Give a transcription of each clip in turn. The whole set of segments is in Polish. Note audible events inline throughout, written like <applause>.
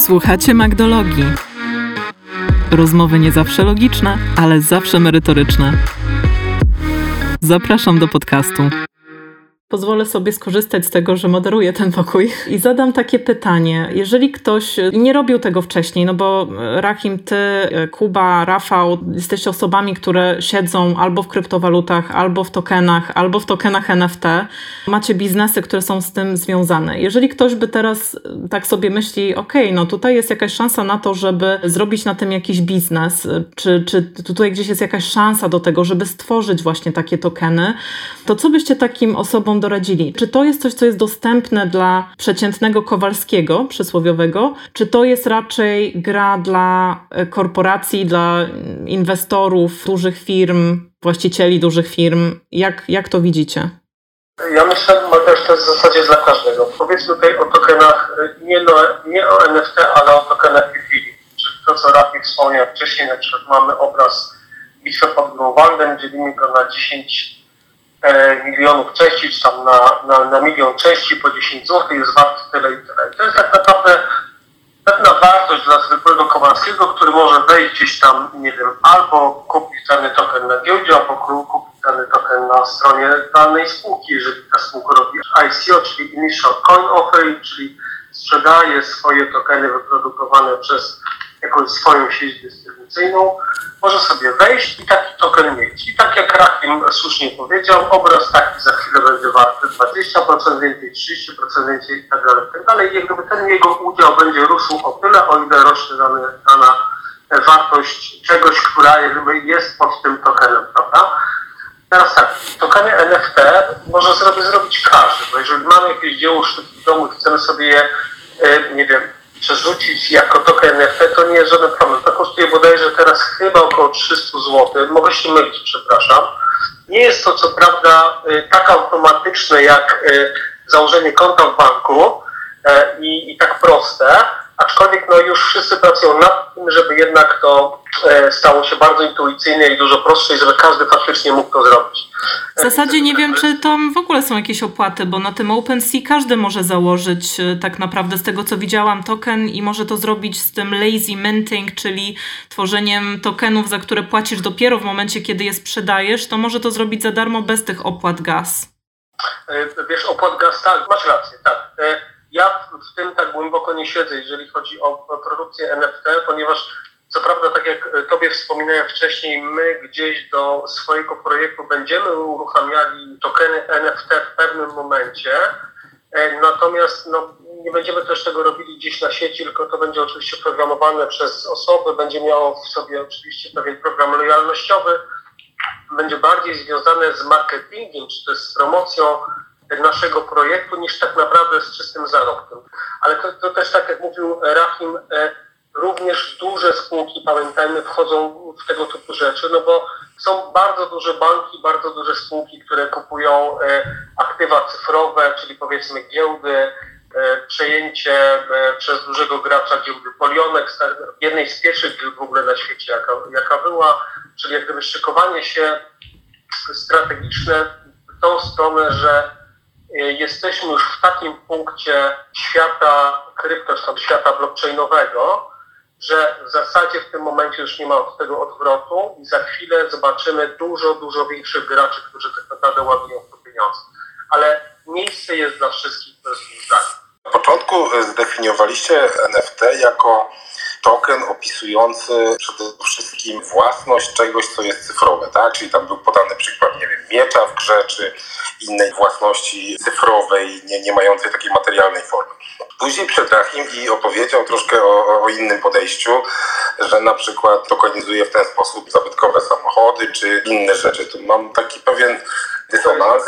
Słuchacie Magdologii. Rozmowy nie zawsze logiczne, ale zawsze merytoryczne. Zapraszam do podcastu. Pozwolę sobie skorzystać z tego, że moderuję ten pokój i zadam takie pytanie. Jeżeli ktoś nie robił tego wcześniej, no bo Rahim, ty, Kuba, Rafał, jesteście osobami, które siedzą albo w kryptowalutach, albo w tokenach, albo w tokenach NFT. Macie biznesy, które są z tym związane. Jeżeli ktoś by teraz tak sobie myśli, ok, no tutaj jest jakaś szansa na to, żeby zrobić na tym jakiś biznes, czy, czy tutaj gdzieś jest jakaś szansa do tego, żeby stworzyć właśnie takie tokeny, to co byście takim osobom doradzili? Czy to jest coś, co jest dostępne dla przeciętnego Kowalskiego przysłowiowego, czy to jest raczej gra dla e, korporacji, dla inwestorów, dużych firm, właścicieli dużych firm? Jak, jak to widzicie? Ja myślę, że to jest w zasadzie dla każdego. Powiedzmy tutaj o tokenach, e, nie, no, nie o NFT, ale o tokenach utility. Czyli to, co Rafi wspomniał wcześniej, na przykład mamy obraz bitwy pod Grunwaldem, dzielimy go na 10 E, milionów części, czy tam na, na, na milion części po 10 zł jest wart tyle i tyle. To jest tak naprawdę pewna wartość dla zwykłego Kowalskiego, który może wejść gdzieś tam, nie wiem, albo kupić dany token na giełdzie, albo kupić dany token na stronie danej spółki, jeżeli ta spółka robi ICO, czyli Initial Coin Offering, czyli sprzedaje swoje tokeny wyprodukowane przez jakąś swoją sieć dystrybucyjną, może sobie wejść i taki token mieć. I tak jak Rakim słusznie powiedział, obraz taki za chwilę będzie warty 20% więcej, 30% więcej i tak dalej, tak dalej. I jakby ten jego udział będzie rósł o tyle, o ile rośnie dana, dana wartość czegoś, która jest pod tym tokenem, prawda? Teraz tak, tokeny NFT może zrobić, każdy, bo jeżeli mamy jakieś dzieło sztuki w domu i chcemy sobie je, e, nie wiem, przerzucić jako token NFT, to nie jest żaden problem. To kosztuje bodajże teraz chyba około 300 zł. Mogę się mylić, przepraszam. Nie jest to co prawda y, tak automatyczne jak y, założenie konta w banku e, i, i tak proste, aczkolwiek no już wszyscy pracują nad tym, żeby jednak to e, stało się bardzo intuicyjne i dużo prostsze i żeby każdy faktycznie mógł to zrobić. W zasadzie nie wiem, czy tam w ogóle są jakieś opłaty, bo na tym OpenSea każdy może założyć e, tak naprawdę z tego, co widziałam, token i może to zrobić z tym lazy minting, czyli tworzeniem tokenów, za które płacisz dopiero w momencie, kiedy je sprzedajesz, to może to zrobić za darmo bez tych opłat gaz. E, wiesz, opłat gaz, tak, masz rację, tak. Ja w tym tak głęboko nie siedzę, jeżeli chodzi o produkcję NFT, ponieważ co prawda, tak jak Tobie wspominałem wcześniej, my gdzieś do swojego projektu będziemy uruchamiali tokeny NFT w pewnym momencie, e, natomiast no, nie będziemy też tego robili gdzieś na sieci, tylko to będzie oczywiście programowane przez osoby, będzie miało w sobie oczywiście pewien program lojalnościowy, będzie bardziej związane z marketingiem, czy też z promocją naszego projektu, niż tak naprawdę z czystym zarobkiem. Ale to, to też tak jak mówił Rahim, e, również duże spółki, pamiętajmy, wchodzą w tego typu rzeczy, no bo są bardzo duże banki, bardzo duże spółki, które kupują e, aktywa cyfrowe, czyli powiedzmy giełdy, e, przejęcie przez dużego gracza giełdy Polionek, jednej z pierwszych giełd w ogóle na świecie, jaka, jaka była, czyli jak gdyby szykowanie się strategiczne w tą stronę, że jesteśmy już w takim punkcie świata krypto, świata blockchainowego, że w zasadzie w tym momencie już nie ma od tego odwrotu i za chwilę zobaczymy dużo, dużo większych graczy, którzy tak naprawdę ładują w to pieniądze. Ale miejsce jest dla wszystkich bez zdania. Na początku y, zdefiniowaliście NFT jako token opisujący przede wszystkim własność czegoś, co jest cyfrowe, tak? Czyli tam był podany przykład, nie wiem, miecza w grze, czy innej własności cyfrowej, nie, nie mającej takiej materialnej formy. Później przed Rahim i opowiedział troszkę o, o innym podejściu, że na przykład tokenizuje w ten sposób zabytkowe samochody, czy inne rzeczy. Tu mam taki pewien dysonans.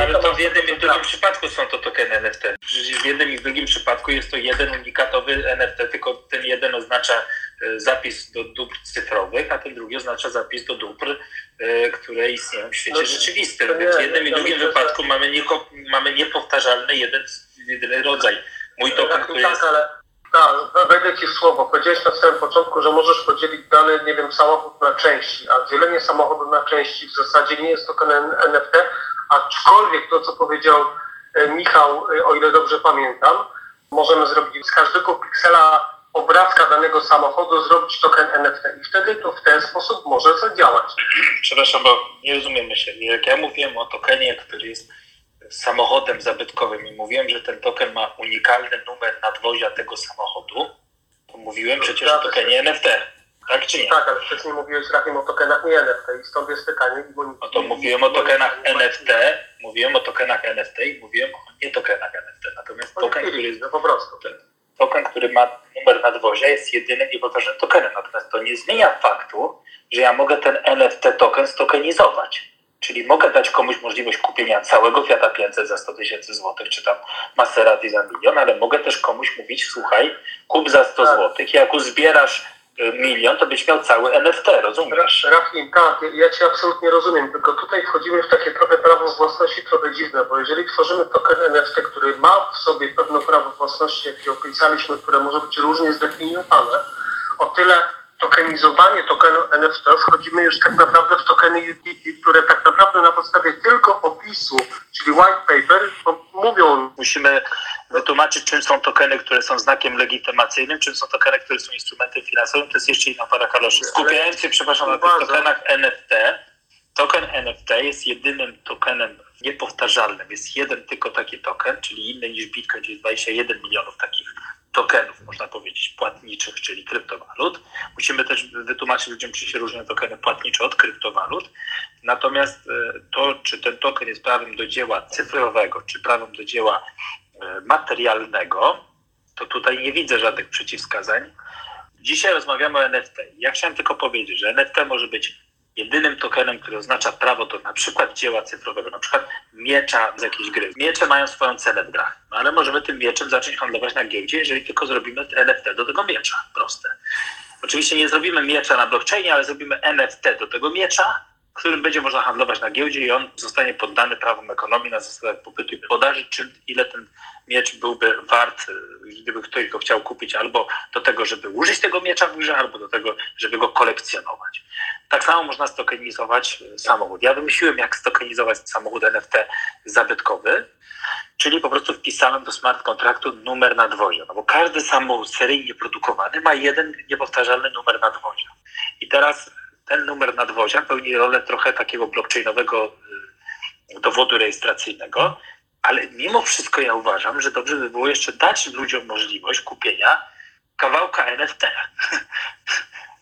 Ale to w jednym i w drugim przypadku są to tokeny NFT. Przecież w jednym i w drugim przypadku jest to jeden unikatowy NFT, tylko ten jeden oznacza e, zapis do dóbr cyfrowych, a ten drugi oznacza zapis do dóbr, e, które istnieją w świecie no, rzeczywistym. Więc w jednym i drugim wypadku mamy, nieko, mamy niepowtarzalny jeden, jedyny rodzaj. Mój token, który jest... Tak, wejdę Ci w słowo. Powiedziałeś na samym początku, że możesz podzielić dany, nie wiem, samochód na części, a dzielenie samochodu na części w zasadzie nie jest token NFT, aczkolwiek to, co powiedział e, Michał, e, o ile dobrze pamiętam, możemy zrobić z każdego piksela obrazka danego samochodu zrobić token NFT i wtedy to w ten sposób może zadziałać. Przepraszam, bo nie rozumiemy się. Jak ja mówiłem o tokenie, który jest samochodem zabytkowym i mówiłem, że ten token ma unikalny numer nadwozia tego samochodu, to mówiłem przecież o tokenie NFT. Tak czy nie? Tak, ale wcześniej mówiłeś Rachim o tokenach nie NFT i stąd jest pytanie. Bo no to mówiłem o tokenach NFT, mówiłem o tokenach NFT i mówiłem o nie tokenach NFT. Natomiast token, który jest no po prostu. Token, który ma numer nadwozia jest jedynym niepowtarzalnym tokenem. Natomiast to nie zmienia faktu, że ja mogę ten NFT token stokenizować. Czyli mogę dać komuś możliwość kupienia całego Fiata 500 za 100 tysięcy złotych, czy tam Maserati za milion, ale mogę też komuś mówić, słuchaj, kup za 100 tak. złotych, jak uzbierasz y, milion, to byś miał cały NFT, rozumiesz? Rafim, tak, ja Cię absolutnie rozumiem, tylko tutaj wchodzimy w takie trochę prawo własności trochę dziwne, bo jeżeli tworzymy token NFT, który ma w sobie pewne prawo własności, jakie opisaliśmy, które może być różnie zdefiniowane, o tyle tokenizowanie tokenu NFT wchodzimy już tak naprawdę w tokeny utility, które tak naprawdę na podstawie tylko opisu, czyli white paper, mówią. Musimy wytłumaczyć, czym są tokeny, które są znakiem legitymacyjnym, czym są tokeny, które są instrumentem finansowym. To jest jeszcze inna para kaloszy. Skupiając się, przepraszam, na tych tokenach NFT, token NFT jest jedynym tokenem niepowtarzalnym. Jest jeden tylko taki token, czyli inny niż Bitcoin, czyli 21 milionów takich tokenów, można powiedzieć, płatniczych, czyli kryptowalut. Musimy też wytłumaczyć ludziom, czy się różnią tokeny płatnicze od kryptowalut. Natomiast e, to, czy ten token jest prawem do dzieła cyfrowego, czy prawem do dzieła e, materialnego, to tutaj nie widzę żadnych przeciwwskazań. Dzisiaj rozmawiamy o NFT. Ja chciałem tylko powiedzieć, że NFT może być jedynym tokenem, który oznacza prawo do na przykład dzieła cyfrowego, na przykład miecza z jakiejś gry. Miecze mają swoją cenę w grach, no ale możemy tym mieczem zacząć handlować na giełdzie, jeżeli tylko zrobimy NFT do tego miecza. Proste. Oczywiście nie zrobimy miecza na blockchainie, ale zrobimy NFT do tego miecza, którym będzie można handlować na giełdzie i on zostanie poddany prawom ekonomii na zasadach popytu i podaży, czy ile ten miecz byłby wart, y, gdyby ktoś go chciał kupić albo do tego, żeby użyć tego miecza w grze, albo do tego, żeby go kolekcjonować. Tak samo można stokenizować y, samochód. Ja wymyśliłem, jak stokenizować samochód NFT zabytkowy, czyli po prostu wpisałem do smart kontraktu numer nadwozia, no bo każdy samochód seryjnie produkowany ma jeden niepowtarzalny numer nadwozia. I teraz ten numer nadwozia pełni rolę trochę takiego blockchainowego y, dowodu rejestracyjnego, ale mimo wszystko ja uważam, że dobrze by było jeszcze dać ludziom możliwość kupienia kawałka NFT. <laughs>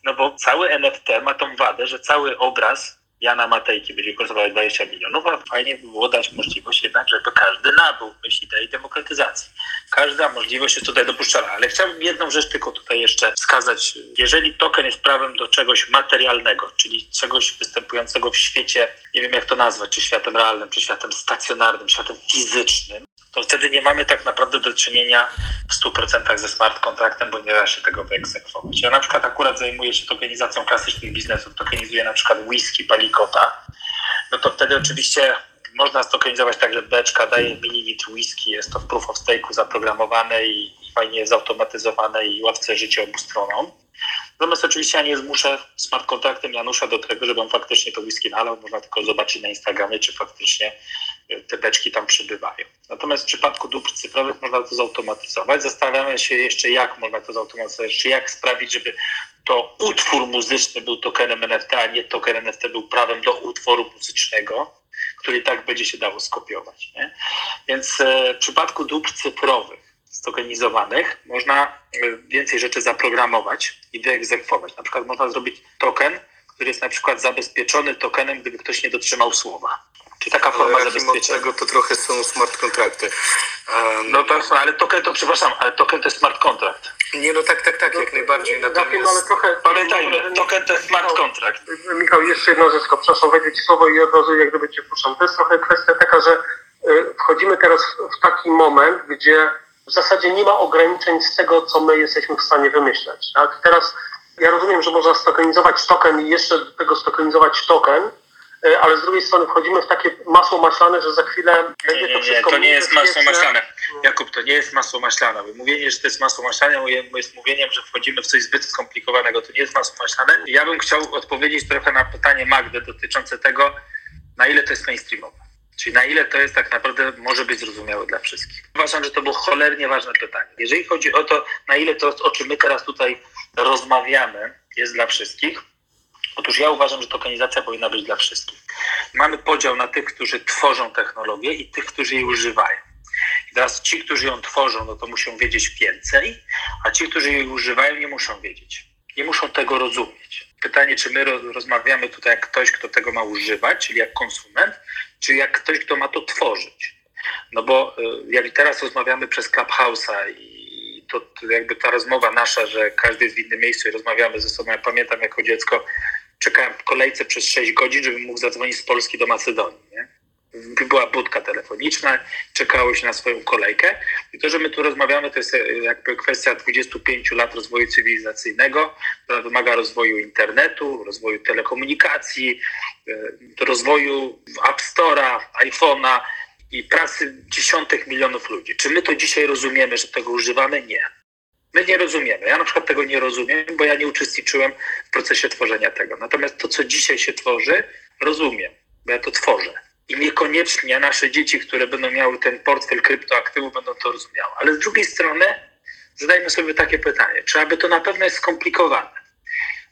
No bo cały NFT ma tą wadę, że cały obraz Jana Matejki będzie kosztował 20 milionów, a fajnie by było dać możliwość jednak, żeby każdy nabył myśl idei demokratyzacji. Każda możliwość jest tutaj dopuszczalna, ale chciałbym jedną rzecz tylko tutaj jeszcze wskazać. Jeżeli token jest prawem do czegoś materialnego, czyli czegoś występującego w świecie, nie wiem jak to nazwać, czy światem realnym, czy światem stacjonarnym, światem fizycznym, to wtedy nie mamy tak naprawdę do czynienia w 100% ze smart kontraktem, bo nie da się tego wyegzekwować. Ja na przykład akurat zajmuję się tokenizacją klasycznych biznesów, tokenizuję na przykład whisky palikota, no to wtedy oczywiście można stokenizować tak, że beczka daje mililitr whisky, jest to w proof of stake'u zaprogramowane i, fajnie zautomatyzowane i łatwe życie obu stronom. Natomiast oczywiście ja nie zmuszę smart kontraktem Janusza do tego, żeby on faktycznie to whisky nalał. Można tylko zobaczyć na Instagramie, czy faktycznie te beczki tam przybywają. Natomiast w przypadku dóbr cyfrowych można to zautomatyzować. Zastanawiamy się jeszcze, jak można to zautomatyzować, czy jak sprawić, żeby to utwór muzyczny był tokenem NFT, a nie token NFT był prawem do utworu muzycznego, który tak będzie się dało skopiować. Nie? Więc e, w przypadku dóbr cyfrowych stokenizowanych można e, więcej rzeczy zaprogramować i wyegzekwować. Na przykład można zrobić token, który jest na przykład zabezpieczony tokenem, gdyby ktoś nie dotrzymał słowa. Czy taka forma ale zabezpieczenia? tego to trochę są smart kontrakty. Um, no to, ale token to, przepraszam, ale token to jest smart kontrakt. Nie, no tak, tak, tak, jak najbardziej. Natomiast... Ale trochę... Pamiętajmy, token to jest smart kontrakt. Michał, jeszcze jedno rzecz, przepraszam, wejdę Ci słowo i od razu jak gdyby Cię puszczam. To jest trochę kwestia taka, że y, wchodzimy teraz w taki moment, gdzie w zasadzie nie ma ograniczeń z tego, co my jesteśmy w stanie wymyśleć. Tak? Teraz ja rozumiem, że można stokenizować token i jeszcze do tego stokenizować token, ale z drugiej strony wchodzimy w takie masło maślane, że za chwilę będzie to wszystko Nie, to nie jest masło maślane. Jakub, to nie jest masło maślane. Mówienie, że to jest masło maślane jest mówieniem, że wchodzimy w coś zbyt skomplikowanego. To nie jest masło maślane. Ja bym chciał odpowiedzieć trochę na pytanie Magdy dotyczące tego, na ile to jest mainstreamowe. Czyli na ile to jest tak naprawdę może być zrozumiałe dla wszystkich. Uważam, że to było cholernie ważne pytanie. Jeżeli chodzi o to, na ile to, o czym my teraz tutaj rozmawiamy, jest dla wszystkich, Otóż ja uważam, że tokenizacja powinna być dla wszystkich. Mamy podział na tych, którzy tworzą technologię i tych, którzy jej używają. I teraz ci, którzy ją tworzą, no to muszą wiedzieć więcej, a ci, którzy jej używają, nie muszą wiedzieć. Nie muszą tego rozumieć. Pytanie, czy my rozmawiamy tutaj jak ktoś, kto tego ma używać, czyli jak konsument, czy jak ktoś, kto ma to tworzyć. No bo y, jak teraz rozmawiamy przez Clubhouse'a i to, to jakby ta rozmowa nasza, że każdy jest w innym miejscu i rozmawiamy ze sobą. Ja pamiętam jako dziecko, czekałem w kolejce przez 6 godzin, żebym mógł zadzwonić z Polski do Macedonii. Nie? Była budka telefoniczna, czekało się na swoją kolejkę. I to, że my tu rozmawiamy, to jest e, jakby kwestia 25 lat rozwoju cywilizacyjnego, która wymaga rozwoju internetu, rozwoju telekomunikacji, e, rozwoju App Store'a, iPhone'a i pracy dziesiątek milionów ludzi. Czy my to dzisiaj rozumiemy, że tego używamy? Nie. My nie rozumiemy. Ja na przykład tego nie rozumiem, bo ja nie uczestniczyłem w procesie tworzenia tego. Natomiast to, co dzisiaj się tworzy, rozumiem, bo ja to tworzę. I niekoniecznie nasze dzieci, które będą miały ten portfel kryptoaktywów, będą to rozumiały. Ale z drugiej strony zadajmy sobie takie pytanie, czy aby to na pewno jest skomplikowane?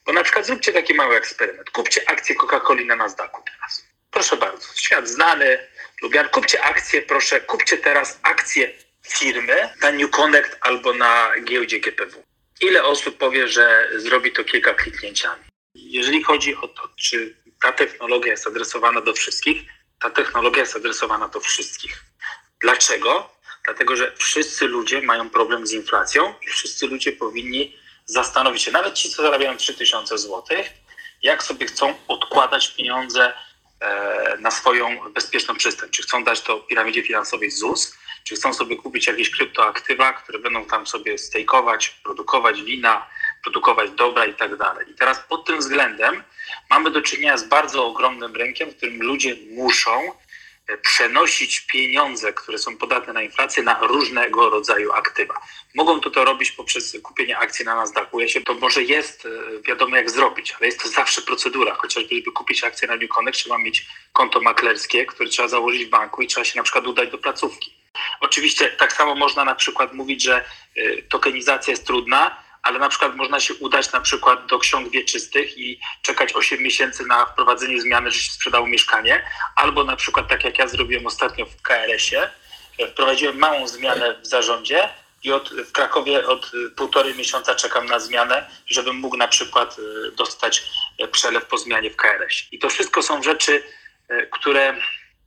Bo na przykład zróbcie taki mały eksperyment. Kupcie akcję Coca-Coli na Nasdaqu teraz. Proszę bardzo, świat znany, lubian. Kupcie akcję, proszę, kupcie teraz akcję firmy na New Connect albo na giełdzie GPW. Ile osób powie, że zrobi to kilka kliknięciami? Jeżeli chodzi o to, czy ta technologia jest adresowana do wszystkich, ta technologia jest adresowana do wszystkich. Dlaczego? Dlatego, że wszyscy ludzie mają problem z inflacją i wszyscy ludzie powinni zastanowić się, nawet ci, co zarabiają 3000 zł, jak sobie chcą odkładać pieniądze e, na swoją bezpieczną przystań. Czy chcą dać to piramidzie finansowej ZUS, czy chcą sobie kupić jakieś kryptoaktywa, które będą tam sobie stejkować, produkować wina, produkować dobra i tak dalej. I teraz pod tym względem mamy do czynienia z bardzo ogromnym rynkiem, w którym ludzie muszą e, przenosić pieniądze, które są podatne na inflację, na różnego rodzaju aktywa. Mogą to, to robić poprzez kupienie akcji na Nasdaqu. Ja się, to może jest e, wiadomo jak zrobić, ale jest to zawsze procedura. Chociażby, żeby kupić akcję na New Connect, trzeba mieć konto maklerskie, które trzeba założyć w banku i trzeba się na przykład udać do placówki. Oczywiście tak samo można na przykład mówić, że y, tokenizacja jest trudna, ale na przykład można się udać na przykład do ksiąg wieczystych i czekać 8 miesięcy na wprowadzenie zmiany, że się sprzedało mieszkanie, albo na przykład tak jak ja zrobiłem ostatnio w KRS-ie, y, wprowadziłem małą zmianę w zarządzie i od, w Krakowie od y, półtorej miesiąca czekam na zmianę, żebym mógł na przykład dostać przelew po zmianie w KRS. I to wszystko są rzeczy, które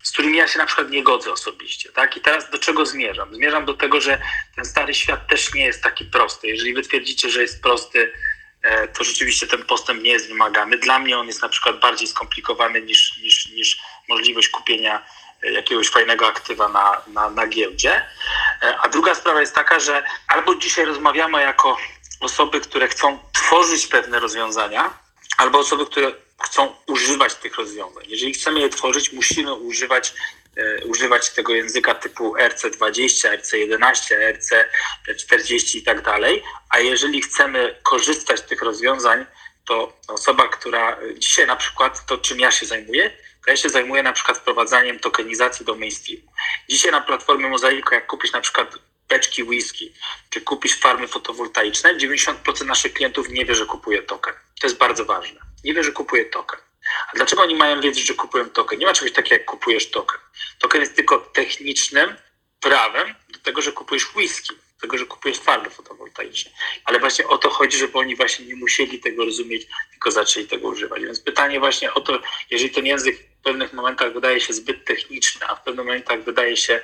z którymi ja się na przykład nie godzę osobiście. Tak? I teraz do czego zmierzam? Zmierzam do tego, że ten stary świat też nie jest taki prosty. Jeżeli wy twierdzicie, że jest prosty, e, to rzeczywiście ten postęp nie jest wymagany. Dla mnie on jest na przykład bardziej skomplikowany niż, niż, niż możliwość kupienia e, jakiegoś fajnego aktywa na, na, na giełdzie. E, a druga sprawa jest taka, że albo dzisiaj rozmawiamy jako osoby, które chcą tworzyć pewne rozwiązania, albo osoby, które chcą używać tych rozwiązań. Jeżeli chcemy je tworzyć, musimy używać, e, używać tego języka typu RC20, RC11, RC40 i tak dalej. A jeżeli chcemy korzystać z tych rozwiązań, to osoba, która dzisiaj na przykład to, czym ja się zajmuję, to ja się zajmuję na przykład wprowadzaniem tokenizacji do mainstreamu. Dzisiaj na platformie Mozaiko, jak kupisz na przykład beczki whisky, czy kupisz farmy fotowoltaiczne, 90% naszych klientów nie wie, że kupuje token. To jest bardzo ważne nie wie, że kupuje token. A dlaczego oni mają wiedzieć, że kupują token? Nie ma czegoś takiego, jak kupujesz token. Token jest tylko technicznym prawem do tego, że kupujesz whisky, do tego, że kupujesz farby fotowoltaiczne. Ale właśnie o to chodzi, żeby oni właśnie nie musieli tego rozumieć, tylko zaczęli tego używać. Więc pytanie właśnie o to, jeżeli ten język w pewnych momentach wydaje się zbyt techniczny, a w pewnych momentach wydaje się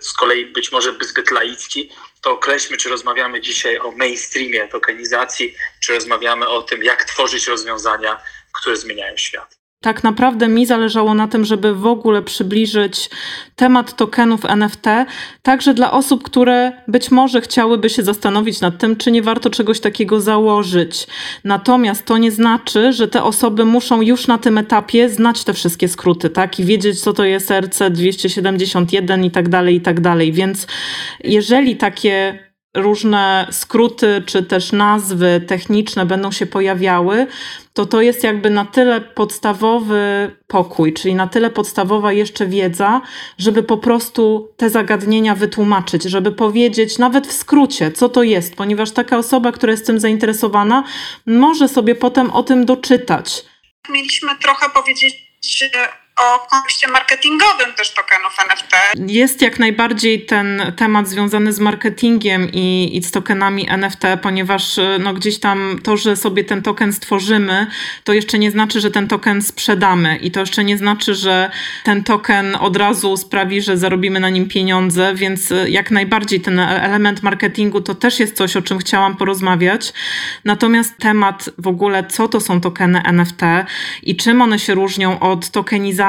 z kolei być może zbyt laicki, to określmy, czy rozmawiamy dzisiaj o mainstreamie tokenizacji, czy rozmawiamy o tym, jak tworzyć rozwiązania, które zmieniają świat. Tak naprawdę mi zależało na tym, żeby w ogóle przybliżyć temat tokenów NFT, także dla osób, które być może chciałyby się zastanowić nad tym, czy nie warto czegoś takiego założyć. Natomiast to nie znaczy, że te osoby muszą już na tym etapie znać te wszystkie skróty, tak? I wiedzieć, co to jest RC 271 i tak dalej, i tak dalej. Więc jeżeli takie różne skróty czy też nazwy techniczne będą się pojawiały, to to jest jakby na tyle podstawowy pokój, czyli na tyle podstawowa jeszcze wiedza, żeby po prostu te zagadnienia wytłumaczyć, żeby powiedzieć nawet w skrócie, co to jest, ponieważ taka osoba, która jest tym zainteresowana, może sobie potem o tym doczytać. Mieliśmy trochę powiedzieć o kontekście marketingowym też tokenów NFT. Jest jak najbardziej ten temat związany z marketingiem i, i z tokenami NFT, ponieważ no, gdzieś tam to, że sobie ten token stworzymy, to jeszcze nie znaczy, że ten token sprzedamy i to jeszcze nie znaczy, że ten token od razu sprawi, że zarobimy na nim pieniądze, więc jak najbardziej ten element marketingu to też jest coś, o czym chciałam porozmawiać. Natomiast temat w ogóle, co to są tokeny NFT i czym one się różnią od tokenizacji,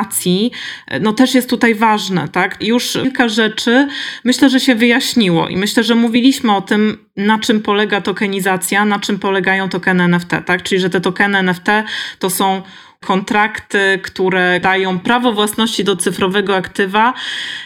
no też jest tutaj ważne, tak? Już kilka rzeczy myślę, że się wyjaśniło i myślę, że mówiliśmy o tym, na czym polega tokenizacja, na czym polegają tokeny NFT, tak? Czyli, że te tokeny NFT to są kontrakty, które dają prawo własności do cyfrowego aktywa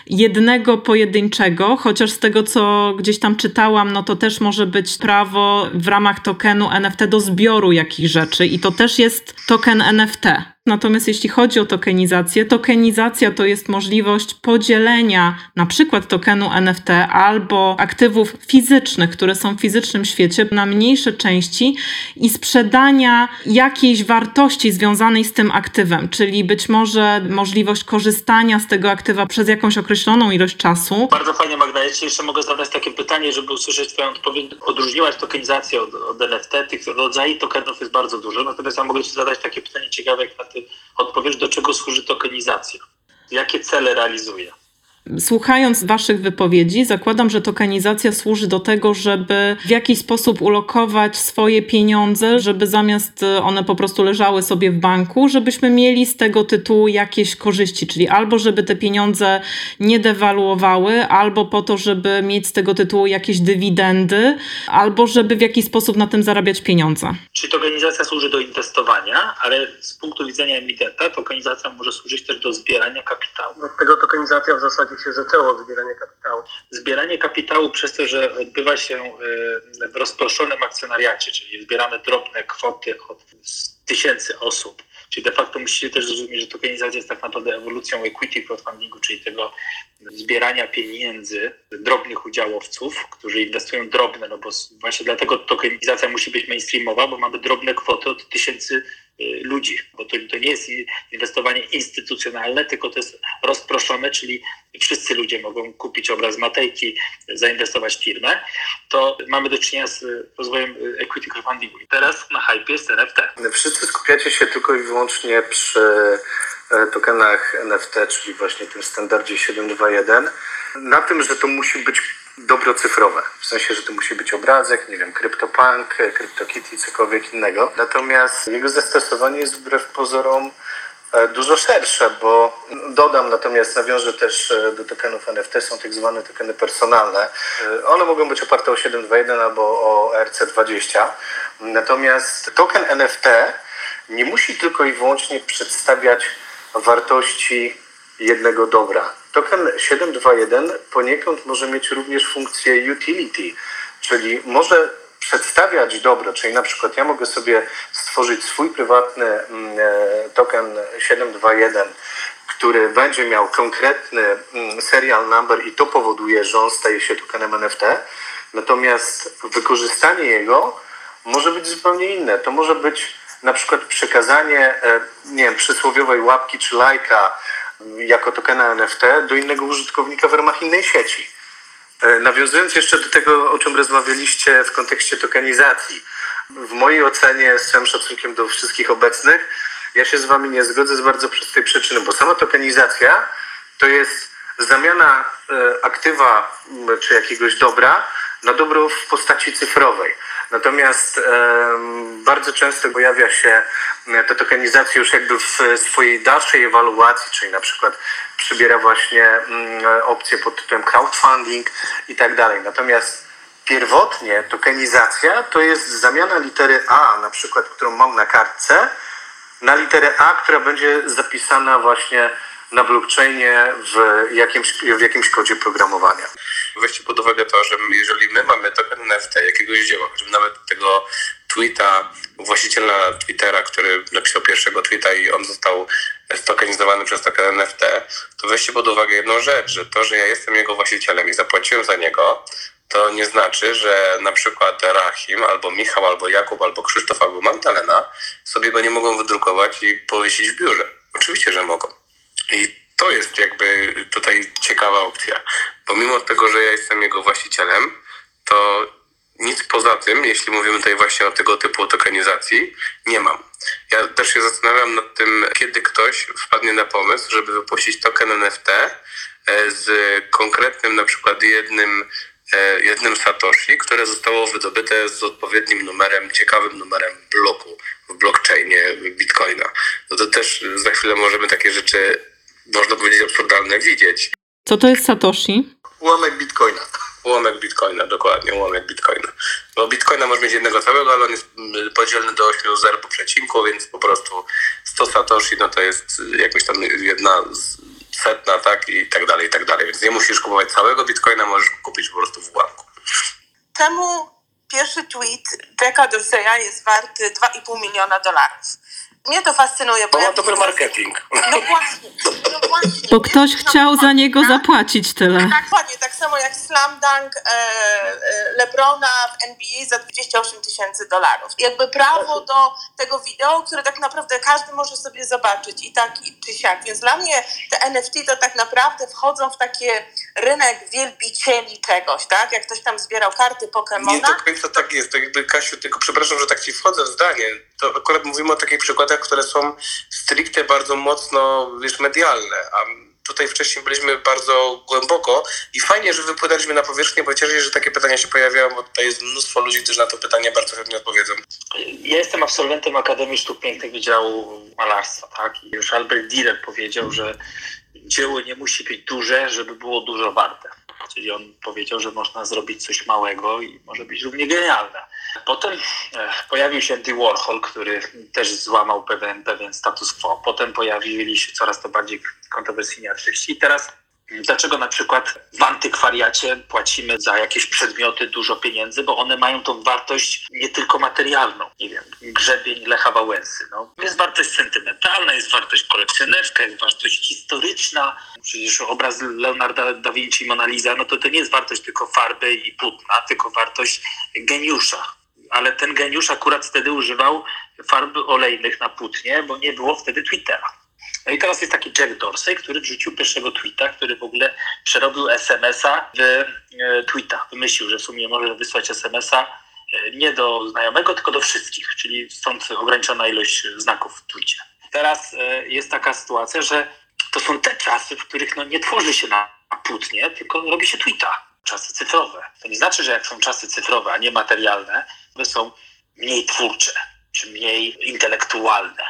jednego pojedynczego, chociaż z tego co gdzieś tam czytałam, no to też może być prawo w ramach tokenu NFT do zbioru jakichś rzeczy i to też jest token NFT. Natomiast jeśli chodzi o tokenizację, tokenizacja to jest możliwość podzielenia na przykład tokenu NFT albo aktywów fizycznych, które są w fizycznym świecie, na mniejsze części i sprzedania jakiejś wartości związanej z tym aktywem, czyli być może możliwość korzystania z tego aktywa przez jakąś określoną ilość czasu. Bardzo fajnie Magda, Ci jeszcze mogę zadać takie pytanie, żeby usłyszeć Twoją odpowiedź. Odróżniłaś tokenizację od, od NFT, tych rodzajów tokenów jest bardzo dużo, natomiast ja mogę Ci zadać takie pytanie ciekawe, jak na ty odpowiesz, do czego służy tokenizacja? Jakie cele realizuje? Słuchając Waszych wypowiedzi, zakładam, że tokenizacja służy do tego, żeby w jakiś sposób ulokować swoje pieniądze, żeby zamiast one po prostu leżały sobie w banku, żebyśmy mieli z tego tytułu jakieś korzyści, czyli albo żeby te pieniądze nie dewaluowały, albo po to, żeby mieć z tego tytułu jakieś dywidendy, albo żeby w jakiś sposób na tym zarabiać pieniądze. Czyli tokenizacja służy do inwestowania, ale z punktu widzenia emitenta tokenizacja może służyć też do zbierania kapitału. Od tego tokenizacja w zasadzie się zaczęło zbieranie kapitału? Zbieranie kapitału przez to, że odbywa się e, w rozproszonym akcjonariacie, czyli zbieramy drobne kwoty od tysięcy osób. Czyli de facto musicie też zrozumieć, że tokenizacja jest tak naprawdę ewolucją equity crowdfundingu, czyli tego zbierania pieniędzy drobnych udziałowców, którzy inwestują drobne, no bo właśnie dlatego tokenizacja musi być mainstreamowa, bo mamy drobne kwoty od tysięcy Y, ludzi, bo to, to nie jest inwestowanie instytucjonalne, tylko to jest rozproszone, czyli wszyscy ludzie mogą kupić obraz Matejki, zainwestować w firmę, to mamy do czynienia z rozwojem equity crowdfundingu. I teraz na hype jest NFT. Wszyscy skupiacie się tylko i wyłącznie przy e, tokenach NFT, czyli właśnie tym standardzie 721, na tym, że to musi być dobro cyfrowe. W sensie, że to musi być obrazek, nie wiem, CryptoPunk, CryptoKitty, cokolwiek innego. Natomiast jego zastosowanie jest wbrew pozorom e, dużo szersze, bo dodam natomiast, nawiążę też e, do tokenów NFT, są tak zwane tokeny personalne. E, one mogą być oparte o 721 albo o ERC20. Natomiast token NFT nie musi tylko i wyłącznie przedstawiać wartości jednego dobra. Token 721 poniekąd może mieć również funkcję utility, czyli może przedstawiać dobro, czyli na przykład ja mogę sobie stworzyć swój prywatny mm, e, token 721, który będzie miał konkretny mm, serial number i to powoduje, że on staje się tokenem NFT. Natomiast wykorzystanie jego może być zupełnie inne. To może być na przykład przekazanie, e, nie wiem, przysłowiowej łapki czy lajka jako tokena NFT do innego użytkownika w ramach innej sieci. E, nawiązując jeszcze do tego, o czym rozmawialiście w kontekście tokenizacji, w mojej ocenie, z całym szacunkiem do wszystkich obecnych, ja się z Wami nie zgodzę z bardzo prostej przyczyny, bo sama tokenizacja to jest zamiana e, aktywa czy jakiegoś dobra na dobro w postaci cyfrowej. Natomiast bardzo często pojawia się ta tokenizacja już jakby w swojej dalszej ewaluacji, czyli na przykład przybiera właśnie opcję pod tytułem crowdfunding i tak dalej. Natomiast pierwotnie tokenizacja to jest zamiana litery A, na przykład, którą mam na kartce, na literę A, która będzie zapisana właśnie na blockchainie w jakimś, w jakimś kodzie programowania. Weźcie pod uwagę to, że jeżeli my mamy token jakiegoś dzieła, choćby nawet tego tweeta właściciela Twittera, który napisał pierwszego tweeta i on został stokenizowany przez token NFT, to weźcie pod uwagę jedną rzecz, że to, że ja jestem jego właścicielem i zapłaciłem za niego, to nie znaczy, że na przykład Rahim, albo Michał, albo Jakub, albo Krzysztof, albo Magdalena sobie go nie mogą wydrukować i powiesić w biurze. Oczywiście, że mogą. I to jest jakby tutaj ciekawa opcja. Bo mimo tego, że ja jestem jego właścicielem, to nic poza tym, jeśli mówimy tutaj właśnie o tego typu tokenizacji, nie mam. Ja też się zastanawiam nad tym, kiedy ktoś wpadnie na pomysł, żeby wypuścić token NFT e, z konkretnym na przykład jednym E, jednym Satoshi, które zostało wydobyte z odpowiednim numerem, ciekawym numerem bloku w blockchainie Bitcoina. No to też za chwilę możemy takie rzeczy, można powiedzieć, absurdalne widzieć. Co to jest Satoshi? Ułamek Bitcoina. Ułamek Bitcoina, dokładnie, ułamek Bitcoina. Bo Bitcoina może mieć jednego całego, ale on jest mm, podzielny do 8 zer po przecinku, więc po prostu 100 Satoshi, no to jest jakoś tam jedna z setna, tak, i tak dalej, i tak dalej. Więc nie musisz kupować całego bitcoina, możesz kupić po prostu w ułamku. Temu pierwszy tweet Jacka Dorseya jest wart 2,5 miliona dolarów. Mnie to fascynuje. Bo, bo ma dobry marketing. No właśnie, no właśnie. Bo ktoś chciał za niego zapłacić tyle. Tak, dokładnie, tak samo jak Slam Dunk e, e, Lebrona w NBA za 28 tysięcy dolarów. Jakby prawo do tego wideo, które tak naprawdę każdy może sobie zobaczyć i tak i czy siak. Więc dla mnie te NFT to tak naprawdę wchodzą w takie rynek wielbicieli czegoś, tak? Jak ktoś tam zbierał karty Pokemona. Nie do końca tak jest. To jakby Kasiu, tylko przepraszam, że tak ci wchodzę w zdanie. To akurat mówimy o takich przykładach, które są stricte bardzo mocno, wiesz, medialne, a tutaj wcześniej byliśmy bardzo głęboko i fajnie, że wypłynęliśmy na powierzchnię, bo cieszę się, że takie pytania się pojawiają, bo tutaj jest mnóstwo ludzi, którzy na to pytanie bardzo chętnie odpowiedzą. Ja jestem absolwentem Akademii Sztuk Pięknych Wydziału Malarstwa, tak? I już Albert Dürer powiedział, że dzieło nie musi być duże, żeby było dużo warte. Czyli on powiedział, że można zrobić coś małego i może być równie genialne. Potem e, pojawił się Andy Warhol, który też złamał pewien, pewien status quo. Potem pojawili się coraz to bardziej kontrowersyjni artyści. I teraz Dlaczego na przykład w antykwariacie płacimy za jakieś przedmioty dużo pieniędzy, bo one mają tą wartość nie tylko materialną. Nie wiem, grzebień Lecha Wałęsy. No. Jest wartość sentymentalna, jest wartość kolekcjonerska, jest wartość historyczna. Przecież obraz Leonarda da Vinci Mona Lisa, no to to nie jest wartość tylko farby i płótna, tylko wartość geniusza. Ale ten geniusz akurat wtedy używał farb olejnych na płótnie, bo nie było wtedy Twittera. No i teraz jest taki Jack Dorsey, który wrzucił pierwszego tweeta, który w ogóle przerobił SMS-a w e, tweeta. Wymyślił, że w sumie może wysłać SMS-a e, nie do znajomego, tylko do wszystkich, czyli stąd ograniczona ilość znaków w tweetie. Teraz e, jest taka sytuacja, że to są te czasy, w których no, nie tworzy się na płótnie, tylko robi się tweeta. Czasy cyfrowe. To nie znaczy, że jak są czasy cyfrowe, a nie materialne, one są mniej twórcze, czy mniej intelektualne,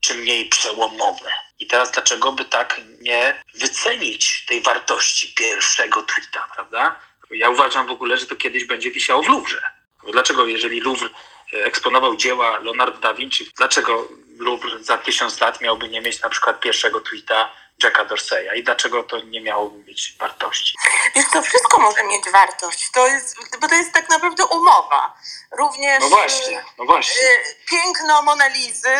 czy mniej przełomowe. I teraz dlaczego by tak nie wycenić tej wartości pierwszego tweeta, prawda? Ja uważam w ogóle, że to kiedyś będzie wisiało w Louvre. Dlaczego, jeżeli Louvre e, eksponował dzieła Leonardo da Vinci, dlaczego Louvre za tysiąc lat miałby nie mieć na przykład pierwszego tweeta Jacka Dorseya i dlaczego to nie miałoby mieć wartości? Wiesz, to wszystko może mieć wartość, to jest, bo to jest tak naprawdę umowa. Również no właśnie, no właśnie. E, piękno Monalizy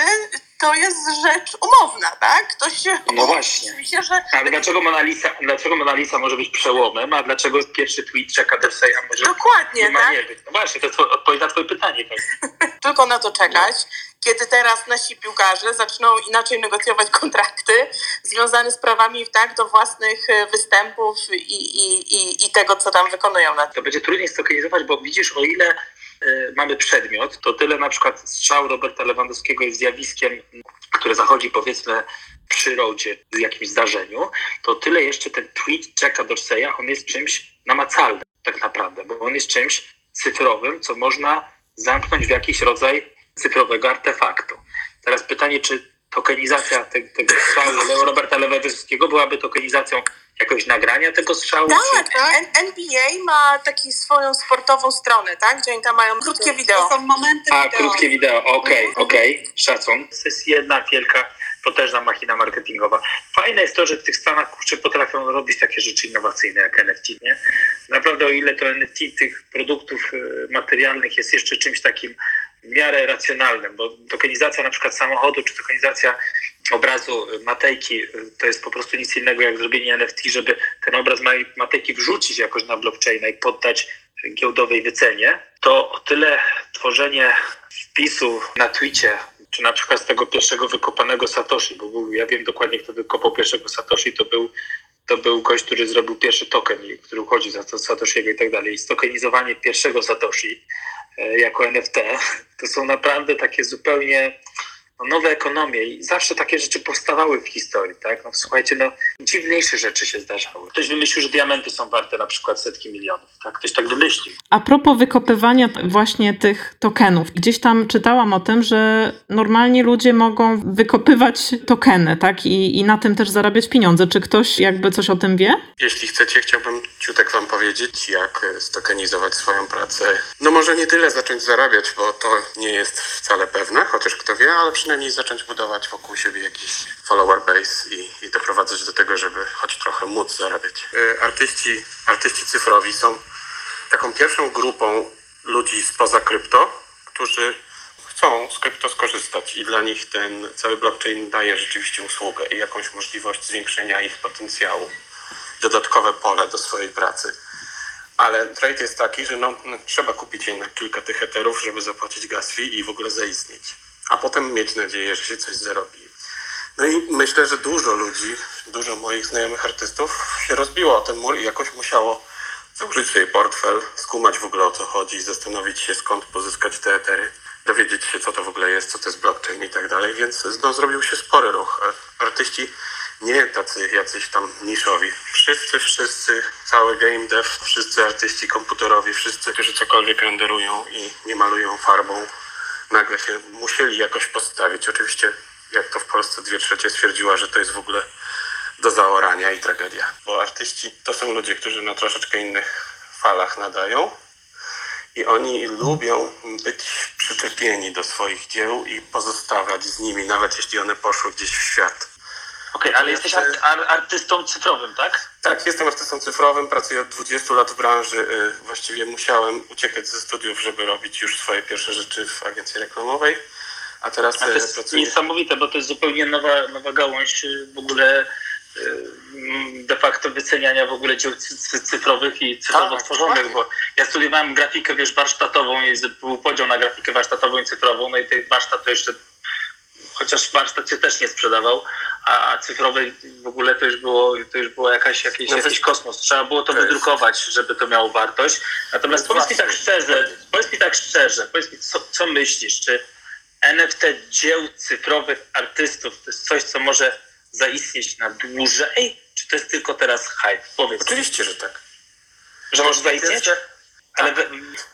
to jest rzecz umowna, tak? To się no właśnie. Oczywiście, że... Ale dlaczego Mona, Lisa, dlaczego Mona Lisa może być przełomem, a dlaczego pierwszy tweet Jacka Dorseya może Dokładnie, nie tak? nie być? No właśnie, to jest odpowiedź na twoje pytanie. Tak? <laughs> Tylko na to czekać. Kiedy teraz nasi piłkarze zaczną inaczej negocjować kontrakty związane z prawami tak, do własnych e, występów i, i, i, i tego, co tam wykonują. Na to będzie trudniej stokalizować, bo widzisz, o ile mamy przedmiot, to tyle na przykład strzał Roberta Lewandowskiego jest zjawiskiem, które zachodzi powiedzmy w przyrodzie, w jakimś zdarzeniu, to tyle jeszcze ten tweet Jacka Dorseya, on jest czymś namacalnym tak naprawdę, bo on jest czymś cyfrowym, co można zamknąć w jakiś rodzaj cyfrowego artefaktu. Teraz pytanie, czy tokenizacja te, tego strzału Roberta Lewandowskiego byłaby tokenizacją jakoś nagrania tego strzału? Tak, czy... tak. NBA ma taką swoją sportową stronę, tak? Gdzie oni tam mają krótkie wideo. To są momenty A, wideo. krótkie wideo, okej, mhm. okej, okay. szacun. To jest jedna wielka potężna machina marketingowa. Fajne jest to, że w tych Stanach kurczę potrafią robić takie rzeczy innowacyjne jak NFT, nie? Naprawdę o ile to NFT tych produktów y, materialnych jest jeszcze czymś takim w miarę racjonalnym, bo tokenizacja na przykład samochodu, czy tokenizacja obrazu Matejki to jest po prostu nic innego jak zrobienie NFT, żeby ten obraz Matejki wrzucić jakoś na blockchaina i poddać giełdowej wycenie, to o tyle tworzenie wpisu na Twitcie, czy na przykład z tego pierwszego wykopanego Satoshi, bo był, ja wiem dokładnie, kto wykopał pierwszego Satoshi, to był to był gość, który zrobił pierwszy token, który uchodzi za to Satoshiego i tak dalej. I stokenizowanie pierwszego Satoshi jako NFT, to są naprawdę takie zupełnie no, nowe ekonomie i zawsze takie rzeczy powstawały w historii, tak? No słuchajcie, no dziwniejsze rzeczy się zdarzały. Ktoś wymyślił, że diamenty są warte na przykład setki milionów, tak? Ktoś tak wymyślił. A propos wykopywania właśnie tych tokenów, gdzieś tam czytałam o tym, że normalnie ludzie mogą wykopywać tokeny, tak? I, i na tym też zarabiać pieniądze. Czy ktoś jakby coś o tym wie? Jeśli chcecie, chciałbym ciutek wam powiedzieć, jak stokenizować swoją pracę. No może nie tyle zacząć zarabiać, bo to nie jest wcale pewne, chociaż kto wie, ale przynajmniej zacząć budować wokół siebie jakiś follower base i, i doprowadzać do tego, żeby choć trochę móc zarabiać. Y, artyści, artyści cyfrowi są taką pierwszą grupą ludzi spoza krypto, którzy chcą z krypto skorzystać i dla nich ten cały blockchain daje rzeczywiście usługę i jakąś możliwość zwiększenia ich potencjału, dodatkowe pole do swojej pracy. Ale trade jest taki, że no, no, trzeba kupić jednak kilka tych eterów, żeby zapłacić gas fee i w ogóle zaistnieć a potem mieć nadzieję, że się coś zarobi. No i myślę, że dużo ludzi, dużo moich znajomych artystów się rozbiło o ten mur i jakoś musiało założyć sobie portfel, skumać w ogóle o co chodzi, zastanowić się skąd pozyskać te etery, dowiedzieć się co to w ogóle jest, co to jest blockchain i tak dalej, więc no, zrobił się spory ruch. Artyści nie tacy jacyś tam niszowi. Wszyscy, wszyscy, cały game dev, wszyscy artyści komputerowi, wszyscy, którzy cokolwiek renderują i nie malują farbą, nagle się musieli jakoś postawić. Oczywiście, jak to w Polsce dwie trzecie stwierdziła, że to jest w ogóle do zaorania i tragedia. Bo artyści to są ludzie, którzy na troszeczkę innych falach nadają i oni lubią być przyczepieni do swoich dzieł i pozostawać z nimi, nawet jeśli one poszły gdzieś w świat. Okej, okay, ale jesteś ar artystą cyfrowym, tak? Tak, jestem artystą cyfrowym, pracuję od 20 lat w branży. Y, właściwie musiałem uciekać ze studiów, żeby robić już swoje pierwsze rzeczy w agencji reklamowej. A teraz A to jest pracuję... niesamowite, bo to jest zupełnie nowa, nowa gałąź y, w ogóle y, de facto wyceniania w ogóle dzieł cyfrowych i cyfrowo tak, stworzonych, tak. bo ja studiowałem grafikę, wiesz, warsztatową i był podział na grafikę warsztatową i cyfrową, no i ten warsztat to jeszcze chociaż warsztat się też nie sprzedawał, a cyfrowej w ogóle to już było, to już było jakaś, jakiś, no jakiś kosmos. Trzeba było to, to wydrukować, jest... żeby to miało wartość. Natomiast no powiedz mi tak szczerze, powiedz mi tak szczerze, powiedz mi, co, co myślisz, czy NFT dzieł cyfrowych artystów to jest coś, co może zaistnieć na dłużej, czy to jest tylko teraz hype? Powiedz. Oczywiście, że tak. Że może zaistnieć? Ale,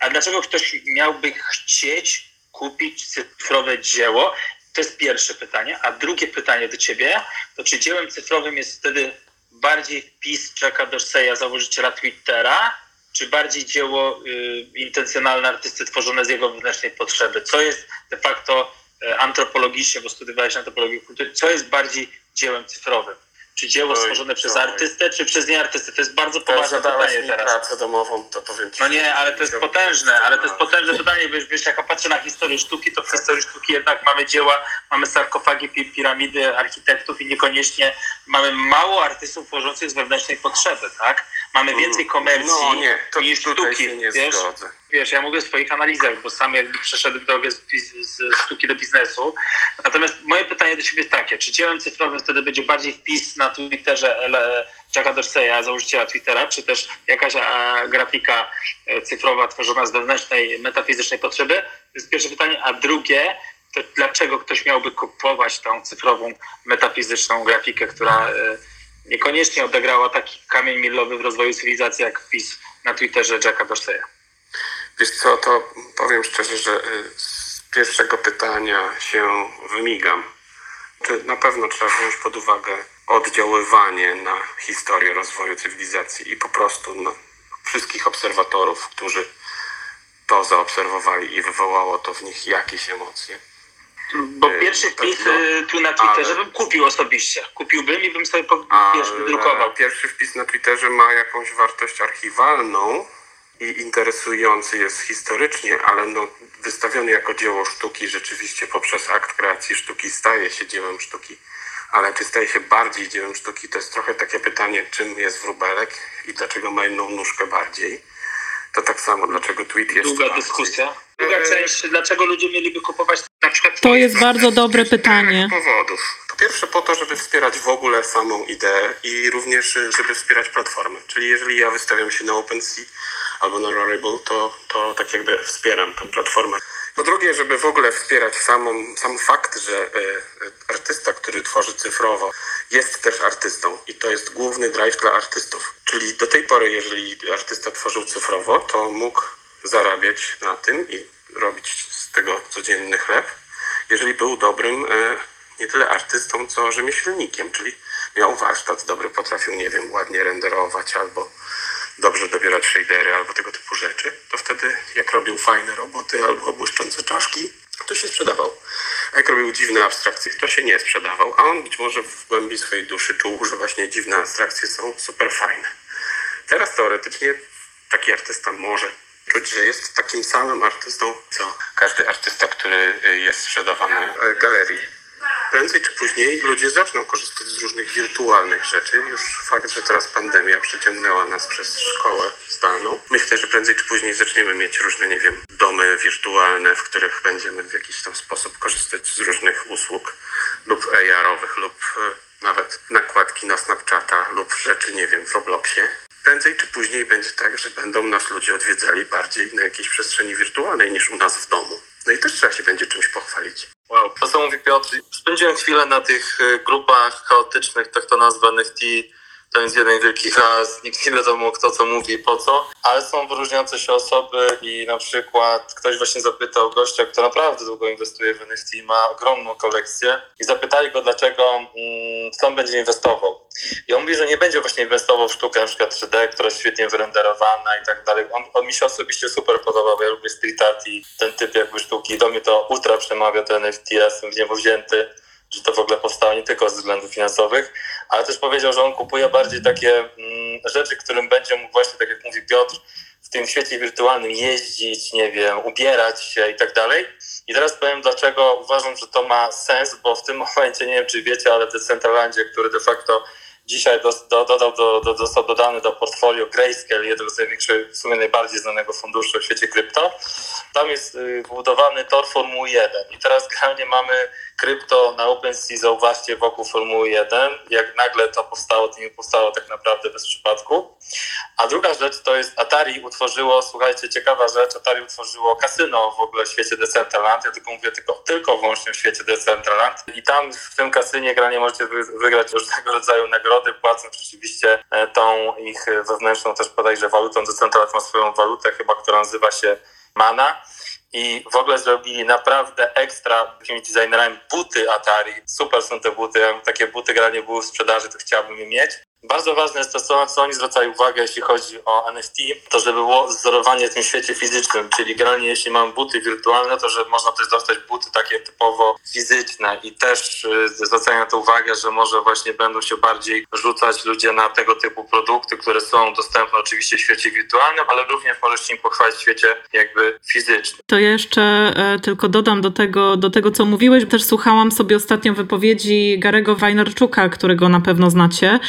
a dlaczego ktoś miałby chcieć kupić cyfrowe dzieło to jest pierwsze pytanie. A drugie pytanie do ciebie, to czy dziełem cyfrowym jest wtedy bardziej wpis Jacka Dorseya, założyciela Twittera, czy bardziej dzieło y, intencjonalne artysty tworzone z jego wewnętrznej potrzeby? Co jest de facto y, antropologicznie, bo studiowałeś antropologię kultury, co jest bardziej dziełem cyfrowym? Czy dzieło Oj, stworzone przez artystę, czy przez nieartystę? To jest bardzo poważne pytanie teraz. pracę domową, to powiem ci. No nie, ale to jest potężne, ale to jest potężne pytanie, wiesz, wiesz, jak patrzę na historię sztuki, to w historii sztuki jednak mamy dzieła, mamy sarkofagi, piramidy architektów i niekoniecznie mamy mało artystów tworzących z wewnętrznej potrzeby, tak? Mamy mm. więcej komercji no, nie, to niż sztuki, nie wiesz? Zgodzę. Wiesz, ja mówię o swoich analizach, bo sam jakby przeszedłem drogę z, z sztuki do biznesu. Natomiast moje pytanie do ciebie jest takie, czy dziełem cyfrowym wtedy będzie bardziej wpis na Twitterze Jacka Dorseya, założyciela Twittera, czy też jakaś a, grafika e, cyfrowa tworzona z wewnętrznej, metafizycznej potrzeby? To jest pierwsze pytanie. A drugie, to dlaczego ktoś miałby kupować tą cyfrową, metafizyczną grafikę, która e, niekoniecznie odegrała taki kamień milowy w rozwoju cywilizacji, jak wpis na Twitterze Jacka Dorseya? Wiesz co, to powiem szczerze, że y, z pierwszego pytania się wymigam. Czy na pewno trzeba wziąć pod uwagę oddziaływanie na historię rozwoju cywilizacji i po prostu na wszystkich obserwatorów, którzy to zaobserwowali i wywołało to w nich jakieś emocje. Bo pierwszy wpis no, tu na Twitterze ale... bym kupił osobiście. Kupiłbym i bym sobie wiesz, wydrukował. Pierwszy wpis na Twitterze ma jakąś wartość archiwalną i interesujący jest historycznie, ale no, wystawiony jako dzieło sztuki rzeczywiście poprzez akt kreacji sztuki staje się dziełem sztuki. Ale czy staje się bardziej dziełem sztuki, to jest trochę takie pytanie, czym jest wróbelek i dlaczego ma inną nóżkę bardziej. To tak samo, dlaczego tweet jest. Długa bardziej. dyskusja. Druga część, dlaczego ludzie mieliby kupować na przykład. To jest bardzo dobre pytanie. powodów. Pierwsze, po to, żeby wspierać w ogóle samą ideę i również, żeby wspierać platformy. Czyli jeżeli ja wystawiam się na OpenSea albo na Rarible, to, to tak jakby wspieram tę platformę. Po drugie, żeby w ogóle wspierać samą, sam fakt, że e, artysta, który tworzy cyfrowo, jest też artystą i to jest główny drive dla artystów. Czyli do tej pory, jeżeli artysta tworzył cyfrowo, to mógł zarabiać na tym i robić z tego codzienny chleb, jeżeli był dobrym e, nie tyle artystą, co rzemieślnikiem, czyli miał warsztat dobry, potrafił, nie wiem, ładnie renderować albo dobrze dobierać shadery albo tego typu rzeczy, to wtedy jak robił fajne roboty albo błyszczące czaszki, to się sprzedawał. A jak robił dziwne abstrakcje, to się nie sprzedawał. A on być może w głębi swojej duszy czuł, że właśnie dziwne abstrakcje są super fajne. Teraz teoretycznie taki artysta może czuć, że jest takim samym artystą, co każdy artysta, który jest sprzedawany galerii prędzej czy później ludzie zaczną korzystać z różnych wirtualnych rzeczy. Już fakt, że teraz pandemia przyciągnęła nas przez szkołę zdalną. Myślę, że prędzej czy później zaczniemy mieć różne, nie wiem, domy wirtualne, w których będziemy w jakiś tam sposób korzystać z różnych usług lub AR-owych, lub e, nawet nakładki na Snapchata lub rzeczy, nie wiem, w Robloxie. Prędzej czy później będzie tak, że będą nas ludzie odwiedzali bardziej na jakiejś przestrzeni wirtualnej niż u nas w domu. No i też trzeba się będzie czymś pochwalić. Wow, to co mówi Piotr, spędziłem chwilę na tych e, grupach chaotycznych, tak to nazwanych T to jest jeden wielki chaos, nikt nie wiadomo kto co mówi po co, ale są wyróżniające się osoby i na przykład ktoś właśnie zapytał gościa, kto naprawdę długo inwestuje w NFT, ma ogromną kolekcję i zapytali go dlaczego, mm, co on będzie inwestował. I on mówi, że nie będzie właśnie inwestował w sztukę na przykład 3D, która jest świetnie wyrenderowana i tak dalej. On, on mi się osobiście super podobał, ja lubię street art i ten typ jakby sztuki. Do mnie to ultra przemawia ten NFT, ja jestem w niebo wzięty że to w ogóle powstało nie tylko ze względów finansowych, ale też powiedział, że on kupuje bardziej takie mm, rzeczy, którym będzie mógł właśnie, tak jak mówi Piotr, w tym świecie wirtualnym jeździć, nie wiem, ubierać się i tak dalej. I teraz powiem, dlaczego uważam, że to ma sens, bo w tym <laughs> momencie, nie wiem czy wiecie, ale w Decentralandzie, który de facto dzisiaj do, do, dodał do, do, został dodany do portfolio Grayscale, jednego z największych, w sumie najbardziej znanego funduszy w świecie krypto. Tam jest y, budowany tor Formuły 1 i teraz generalnie mamy krypto na OpenSea, zauważcie, wokół Formuły 1. Jak nagle to powstało, to nie powstało tak naprawdę bez przypadku. A druga rzecz to jest Atari utworzyło, słuchajcie, ciekawa rzecz, Atari utworzyło kasyno w ogóle w świecie Decentraland. Ja tylko mówię tylko, tylko wyłącznie w świecie Decentraland. I tam w tym kasynie granie możecie wygrać różnego rodzaju nagrody, płacąc oczywiście e, tą ich wewnętrzną też podajże walutą. Decentraland ma swoją walutę chyba, która nazywa się Mana i w ogóle zrobili naprawdę ekstra takimi designerami buty Atari. Super są te buty. Takie buty granie były w sprzedaży, to chciałbym je mieć. Bardzo ważne jest to, co, co oni zwracają uwagę, jeśli chodzi o NFT, to żeby było wzorowanie w tym świecie fizycznym, czyli generalnie jeśli mam buty wirtualne, to że można też dostać buty takie typowo fizyczne i też y, zwracają na to uwagę, że może właśnie będą się bardziej rzucać ludzie na tego typu produkty, które są dostępne oczywiście w świecie wirtualnym, ale również możesz się im pochwalić w świecie jakby fizycznym. To jeszcze e, tylko dodam do tego, do tego, co mówiłeś. Też słuchałam sobie ostatnio wypowiedzi Garego Wajnarczuka, którego na pewno znacie,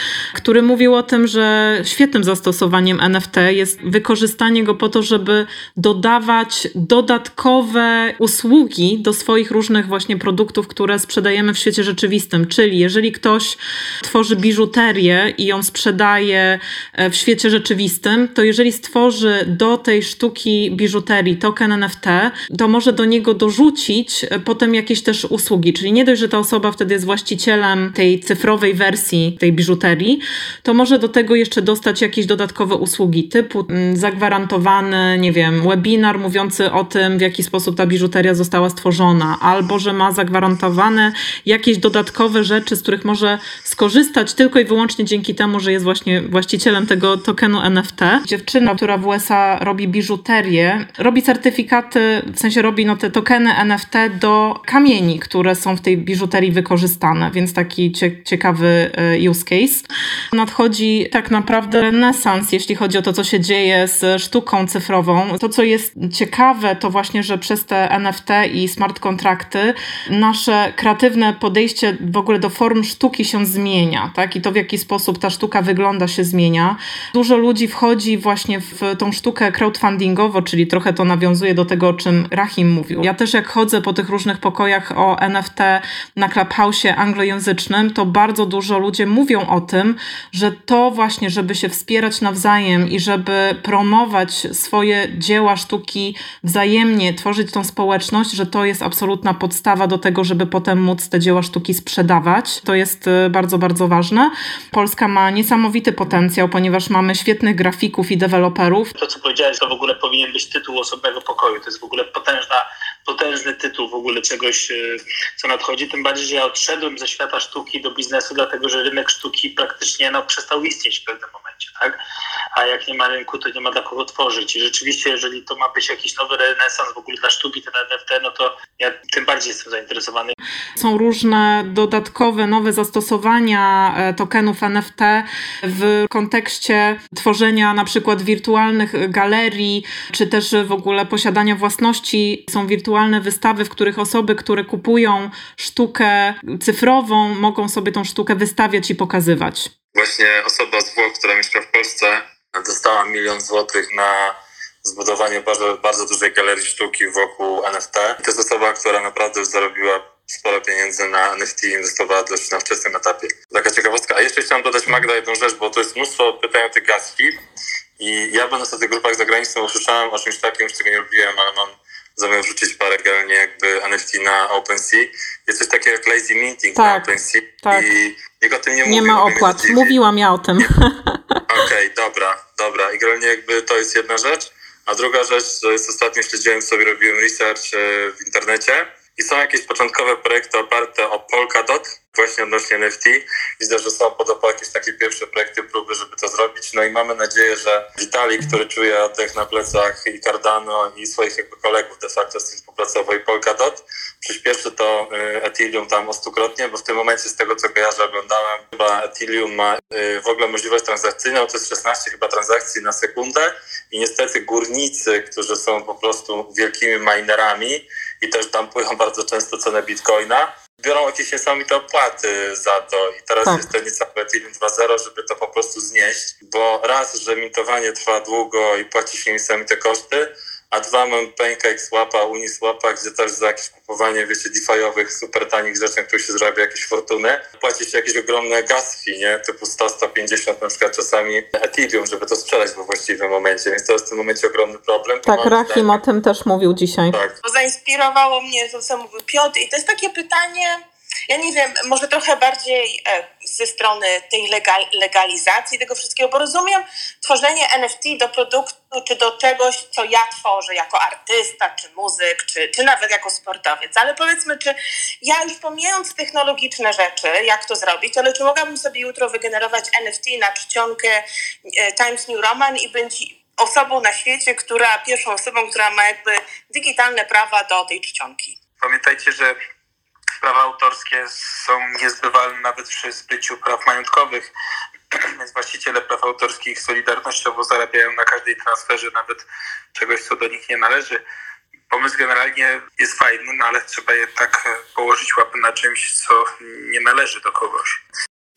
który mówił o tym, że świetnym zastosowaniem NFT jest wykorzystanie go po to, żeby dodawać dodatkowe usługi do swoich różnych właśnie produktów, które sprzedajemy w świecie rzeczywistym. Czyli jeżeli ktoś tworzy biżuterię i ją sprzedaje e, w świecie rzeczywistym, to jeżeli stworzy do tej sztuki biżuterii token NFT, to może do niego dorzucić e, potem jakieś też usługi. Czyli nie dość, że ta osoba wtedy jest właścicielem tej cyfrowej wersji tej biżuterii, to może do tego jeszcze dostać jakieś dodatkowe usługi typu mm, zagwarantowany, nie wiem, webinar mówiący o tym, w jaki sposób ta biżuteria została stworzona, albo że ma zagwarantowane jakieś dodatkowe rzeczy, z których może skorzystać tylko i wyłącznie dzięki temu, że jest właśnie właścicielem tego tokenu NFT. Dziewczyna, która w USA robi biżuterię, robi certyfikaty, w sensie robi no, te tokeny NFT do kamieni, które są w tej biżuterii wykorzystane, więc taki ciekawy e, use case. Nadchodzi tak naprawdę renesans, jeśli chodzi o to, co się dzieje z sztuką cyfrową. To, co jest ciekawe, to właśnie, że przez te NFT i smart kontrakty nasze kreatywne podejście w ogóle do form sztuki się zmienia, tak? I to, w jaki sposób ta sztuka wygląda, się zmienia. Dużo ludzi wchodzi właśnie w tą sztukę crowdfundingowo, czyli trochę to nawiązuje do tego, o czym Rahim mówił. Ja też jak chodzę po tych różnych pokojach o NFT na Clubhouse'ie anglojęzycznym, to bardzo dużo ludzie mówią o tym, że to właśnie, żeby się wspierać nawzajem i żeby promować swoje dzieła sztuki wzajemnie, tworzyć tą społeczność, że to jest absolutna podstawa do tego, żeby potem móc te dzieła sztuki sprzedawać. To jest y, bardzo, bardzo ważne. Polska ma niesamowity potencjał, ponieważ mamy świetnych grafików i deweloperów. To, co powiedziałeś, to w ogóle powinien być tytuł osobnego pokoju. To jest w ogóle potężna, potężny tytuł w ogóle czegoś, y, co nadchodzi. Tym bardziej, że ja odszedłem ze świata sztuki do biznesu, dlatego że rynek sztuki praktycznie no, przestał istnieć w pewnym momencie. Tak? A jak nie ma rynku, to nie ma dla kogo tworzyć. I rzeczywiście, jeżeli to ma być jakiś nowy renesans w ogóle dla sztuki, ten NFT, no to ja tym bardziej jestem zainteresowany. Są różne dodatkowe, nowe zastosowania e, tokenów NFT w kontekście tworzenia na przykład wirtualnych galerii, czy też w ogóle posiadania własności. Są wirtualne wystawy, w których osoby, które kupują sztukę cyfrową, mogą sobie tą sztukę wystawiać i pokazywać. Właśnie osoba z Włoch, która mieszka w Polsce, dostała milion złotych na zbudowanie bardzo, bardzo dużej galerii sztuki wokół NFT. I to jest osoba, która naprawdę już zarobiła sporo pieniędzy na NFT i inwestowała dość na wczesnym etapie. Taka ciekawostka. A jeszcze chciałem dodać Magda jedną rzecz, bo to jest mnóstwo pytań o te gaski i ja będąc na tych grupach zagranicznych usłyszałem o czymś takim, czego nie lubiłem, ale mam zamiar wrzucić parę generalnie jakby NFT na OpenSea. Jest coś takiego jak lazy minting tak, na OpenSea tak. i nikt o tym nie, nie mówi. Nie ma opłat. Mówiłam ja o tym. Okej, okay, dobra, dobra. I generalnie jakby to jest jedna rzecz. A druga rzecz, to jest ostatnio śledziłem sobie, robiłem research e, w internecie i są jakieś początkowe projekty oparte o Polkadot, właśnie odnośnie NFT. Widzę, że są pod jakieś takie pierwsze projekty, próby, żeby to zrobić. No i mamy nadzieję, że Vitali, który czuje oddech na plecach i Cardano i swoich jakby kolegów de facto z tym współpracował i Polkadot, przyspieszy to y, Ethereum tam o stukrotnie, bo w tym momencie z tego co kojarzę, oglądałem, chyba Ethereum ma y, w ogóle możliwość transakcyjną, to jest 16 chyba transakcji na sekundę i niestety górnicy, którzy są po prostu wielkimi minerami i też dampują bardzo często cenę bitcoina, biorą jakieś niesamowite opłaty za to i teraz tak. jest to niecały Ethereum 2.0, żeby to po prostu znieść, bo raz, że mintowanie trwa długo i płaci się niesamowite koszty, a dwa mam Pancake Swapa, Uniswapa, gdzie też za jakieś kupowanie, wiecie, DeFi'owych, super tanich rzeczy, na których się zarabia jakieś fortuny, płaci się jakieś ogromne gas fee, nie? Typu 100, 150 na przykład czasami Ethereum, żeby to sprzedać we właściwym momencie, więc to jest w tym momencie ogromny problem. Tak, Rahim o tym też mówił dzisiaj. Tak. Zainspirowało mnie to, co mówił Piotr i to jest takie pytanie, ja nie wiem, może trochę bardziej e, ze strony tej legal, legalizacji tego wszystkiego, bo rozumiem tworzenie NFT do produktu czy do czegoś, co ja tworzę jako artysta, czy muzyk, czy, czy nawet jako sportowiec. Ale powiedzmy, czy ja już pomijając technologiczne rzeczy, jak to zrobić, ale czy mogłabym sobie jutro wygenerować NFT na czcionkę e, Times New Roman i być osobą na świecie, która, pierwszą osobą, która ma jakby digitalne prawa do tej czcionki? Pamiętajcie, że prawa autorskie są niezbywalne nawet przy zbyciu praw majątkowych, <clears throat> więc właściciele praw autorskich solidarnościowo zarabiają na każdej transferze nawet czegoś, co do nich nie należy. Pomysł generalnie jest fajny, no ale trzeba jednak położyć łapy na czymś, co nie należy do kogoś.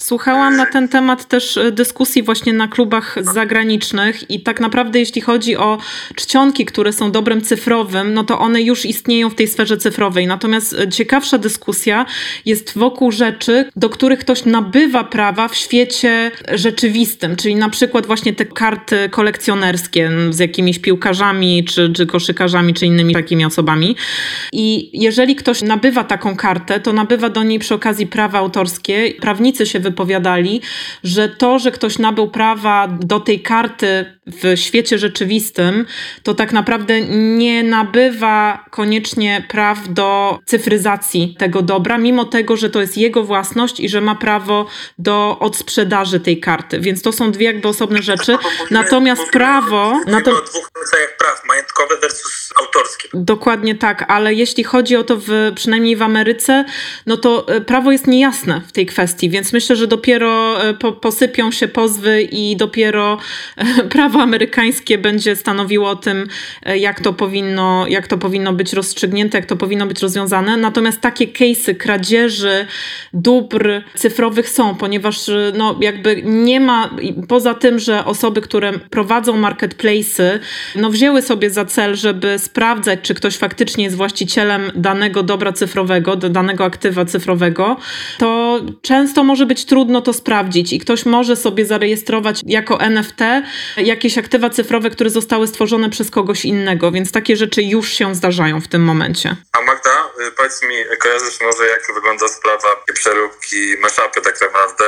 Słuchałam na ten temat też e, dyskusji właśnie na klubach zagranicznych i tak naprawdę jeśli chodzi o czcionki, które są dobrem cyfrowym, no to one już istnieją w tej sferze cyfrowej. Natomiast e, ciekawsza dyskusja jest wokół rzeczy, do których ktoś nabywa prawa w świecie rzeczywistym, czyli na przykład właśnie te karty kolekcjonerskie z jakimiś piłkarzami, czy, czy koszykarzami, czy innymi takimi osobami. I jeżeli ktoś nabywa taką kartę, to nabywa do niej przy okazji prawa autorskie, prawnicy się wypowiadają wypowiadali, że to, że ktoś nabył prawa do tej karty w świecie rzeczywistym, to tak naprawdę nie nabywa koniecznie praw do cyfryzacji tego dobra, mimo tego, że to jest jego własność i że ma prawo do odsprzedaży tej karty. Więc to są dwie jakby osobne rzeczy. Natomiast prawo... Mówimy o dwóch rodzajach praw, majątkowe versus autorskie. Dokładnie tak, ale jeśli chodzi o to w, przynajmniej w Ameryce, no to e, prawo jest niejasne w tej kwestii, więc myślę, że dopiero e, po, posypią się pozwy i dopiero e, prawo amerykańskie będzie stanowiło o tym, jak to powinno, jak to powinno być rozstrzygnięte, jak to powinno być rozwiązane. Natomiast takie case'y kradzieży dóbr cyfrowych są, ponieważ no, jakby nie ma, poza tym, że osoby, które prowadzą marketplace'y, no wzięły sobie za cel, żeby sprawdzać, czy ktoś faktycznie jest właścicielem danego dobra cyfrowego, danego aktywa cyfrowego, to często może być trudno to sprawdzić i ktoś może sobie zarejestrować jako NFT jakieś aktywa cyfrowe, które zostały stworzone przez kogoś innego, więc takie rzeczy już się zdarzają w tym momencie. A Magda, y, powiedz mi, kojarzysz może jak wygląda sprawa przeróbki maszapy tak naprawdę?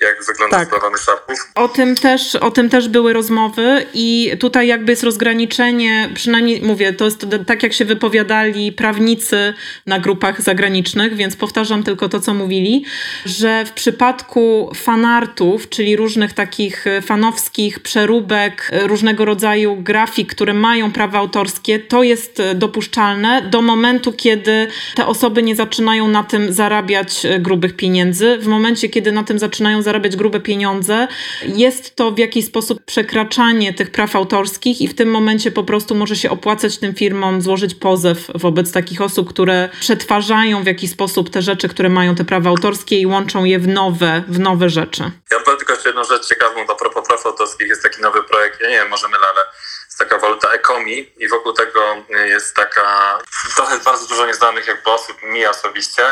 Jak wygląda tak. sprawa maszapów? O tym, też, o tym też były rozmowy i tutaj jakby jest rozgraniczenie, przynajmniej mówię, to jest tak jak się wypowiadali prawnicy na grupach zagranicznych, więc powtarzam tylko to, co mówili, że w przypadku fanartów, czyli różnych takich fanowskich przeróbek, różnego rodzaju grafik, które mają prawa autorskie, to jest dopuszczalne do momentu, kiedy te osoby nie zaczynają na tym zarabiać grubych pieniędzy. W momencie, kiedy na tym zaczynają zarabiać grube pieniądze, jest to w jakiś sposób przekraczanie tych praw autorskich i w tym momencie po prostu może się opłacać tym firmom złożyć pozew wobec takich osób, które przetwarzają w jakiś sposób te rzeczy, które mają te prawa autorskie i łączą je w nowe, w nowe rzeczy. Ja powiem tylko jeszcze jedną rzecz ciekawą a propos praw autorskich. Jest taki nowy projekt, ja nie wiem, może mylę, ale jest taka waluta Ecomi i wokół tego jest taka, trochę bardzo dużo nieznanych jakby osób, mi osobiście,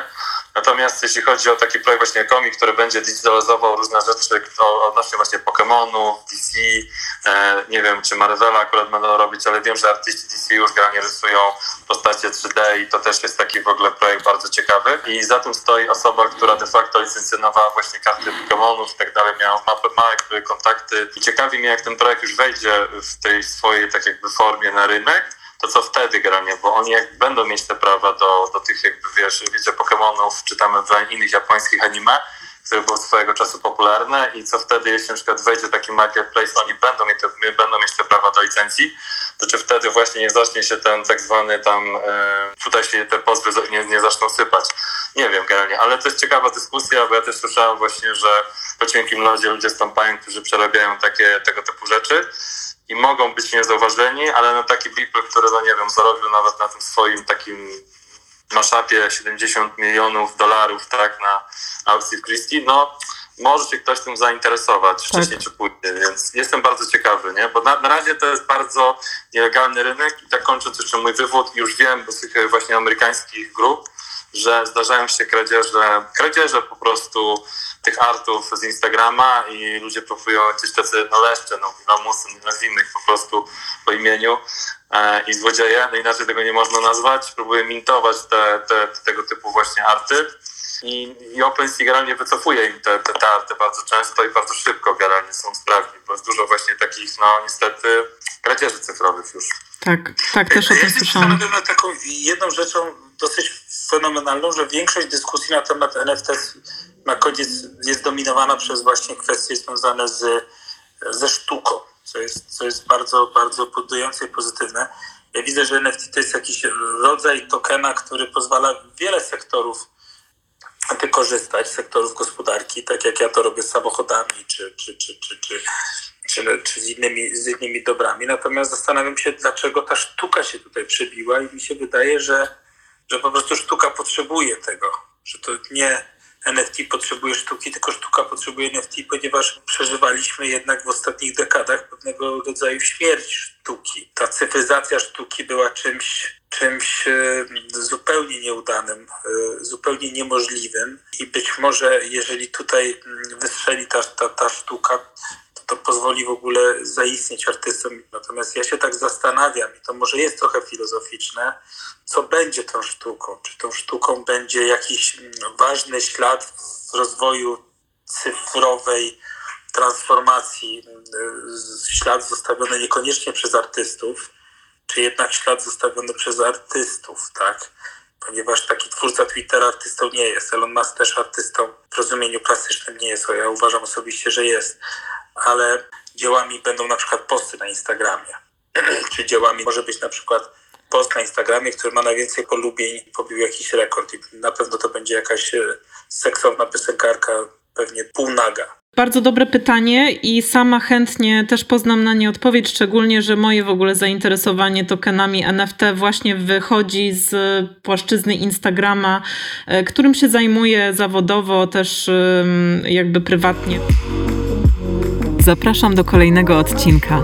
Natomiast jeśli chodzi o taki projekt właśnie Komi, który będzie digitalizował różne rzeczy odnośnie właśnie Pokémonów, DC, e, nie wiem czy Marvela akurat będą robić, ale wiem, że artyści DC już granie rysują postacie 3D i to też jest taki w ogóle projekt bardzo ciekawy. I za tym stoi osoba, która de facto licencjonowała właśnie karty Pokémonów i tak dalej, miała, ma, ma jakby kontakty i ciekawi mnie jak ten projekt już wejdzie w tej swojej tak jakby formie na rynek to co wtedy granie, bo oni jak będą mieć te prawa do, do tych jakby wiesz, wiecie, Pokémonów, czytamy w innych japońskich anime, które były swojego czasu popularne i co wtedy, jeśli na przykład wejdzie taki marketplace, oni będą mieć te, będą mieć te prawa do licencji, to czy wtedy właśnie nie zacznie się ten tak zwany tam, e, tutaj się te pozwy nie, nie zaczną sypać. Nie wiem generalnie, ale to jest ciekawa dyskusja, bo ja też słyszałem właśnie, że po cienkim lodzie ludzie stąpają, którzy przerabiają takie, tego typu rzeczy i mogą być niezauważeni, ale na taki Beeple, który, no nie wiem, zarobił nawet na tym swoim takim maszapie 70 milionów dolarów, tak, na aukcji w Christie, no może się ktoś tym zainteresować tak. wcześniej czy później, więc jestem bardzo ciekawy, nie? Bo na, na razie to jest bardzo nielegalny rynek i tak kończąc jeszcze mój wywód, już wiem z tych właśnie amerykańskich grup, że zdarzają się kradzieże, kradzieże po prostu tych artów z Instagrama i ludzie próbują jakieś tacy no leszcze, no lamusy, nazwijmy ich po prostu po imieniu e, i złodzieje, no inaczej tego nie można nazwać, próbują mintować te, te, tego typu właśnie arty i, i OpenSea generalnie wycofuje im te, te, te arty bardzo często i bardzo szybko generalnie są sprawni, bo jest dużo właśnie takich, no niestety, kradzieży cyfrowych już. Tak, tak, też o tym ja słyszałam. Ja nad taką jedną rzeczą dosyć fenomenalną, że większość dyskusji na temat NFT na koniec jest dominowana przez właśnie kwestie związane z, ze sztuką, co jest, co jest bardzo, bardzo budujące i pozytywne. Ja widzę, że NFT to jest jakiś rodzaj tokena, który pozwala wiele sektorów wykorzystać, sektorów gospodarki, tak jak ja to robię z samochodami czy, czy, czy, czy, czy, czy, czy z, innymi, z innymi dobrami. Natomiast zastanawiam się, dlaczego ta sztuka się tutaj przebiła i mi się wydaje, że, że po prostu sztuka potrzebuje tego, że to nie NFT potrzebuje sztuki, tylko sztuka potrzebuje NFT, ponieważ przeżywaliśmy jednak w ostatnich dekadach pewnego rodzaju śmierć sztuki. Ta cyfryzacja sztuki była czymś, czymś zupełnie nieudanym, e, zupełnie niemożliwym i być może jeżeli tutaj mm, wystrzeli ta, ta, ta sztuka, to pozwoli w ogóle zaistnieć artystom. Natomiast ja się tak zastanawiam, i to może jest trochę filozoficzne, co będzie tą sztuką? Czy tą sztuką będzie jakiś mm, ważny ślad w rozwoju cyfrowej transformacji ślad zostawiony niekoniecznie przez artystów, czy jednak ślad zostawiony przez artystów, tak? Ponieważ taki twórca Twittera artystą nie jest. Elon Musk też artystą w rozumieniu klasycznym nie jest, ja uważam osobiście, że jest. Ale dziełami będą na przykład posty na Instagramie. <clears throat> czy dziełami może być na przykład post na Instagramie, który ma najwięcej polubień, pobił jakiś rekord i na pewno to będzie jakaś e, seksowna piosenkarka, pewnie półnaga. Bardzo dobre pytanie i sama chętnie też poznam na nie odpowiedź, szczególnie, że moje w ogóle zainteresowanie tokenami NFT właśnie wychodzi z płaszczyzny Instagrama, e, którym się zajmuję zawodowo, też jakby prywatnie. Zapraszam do kolejnego odcinka.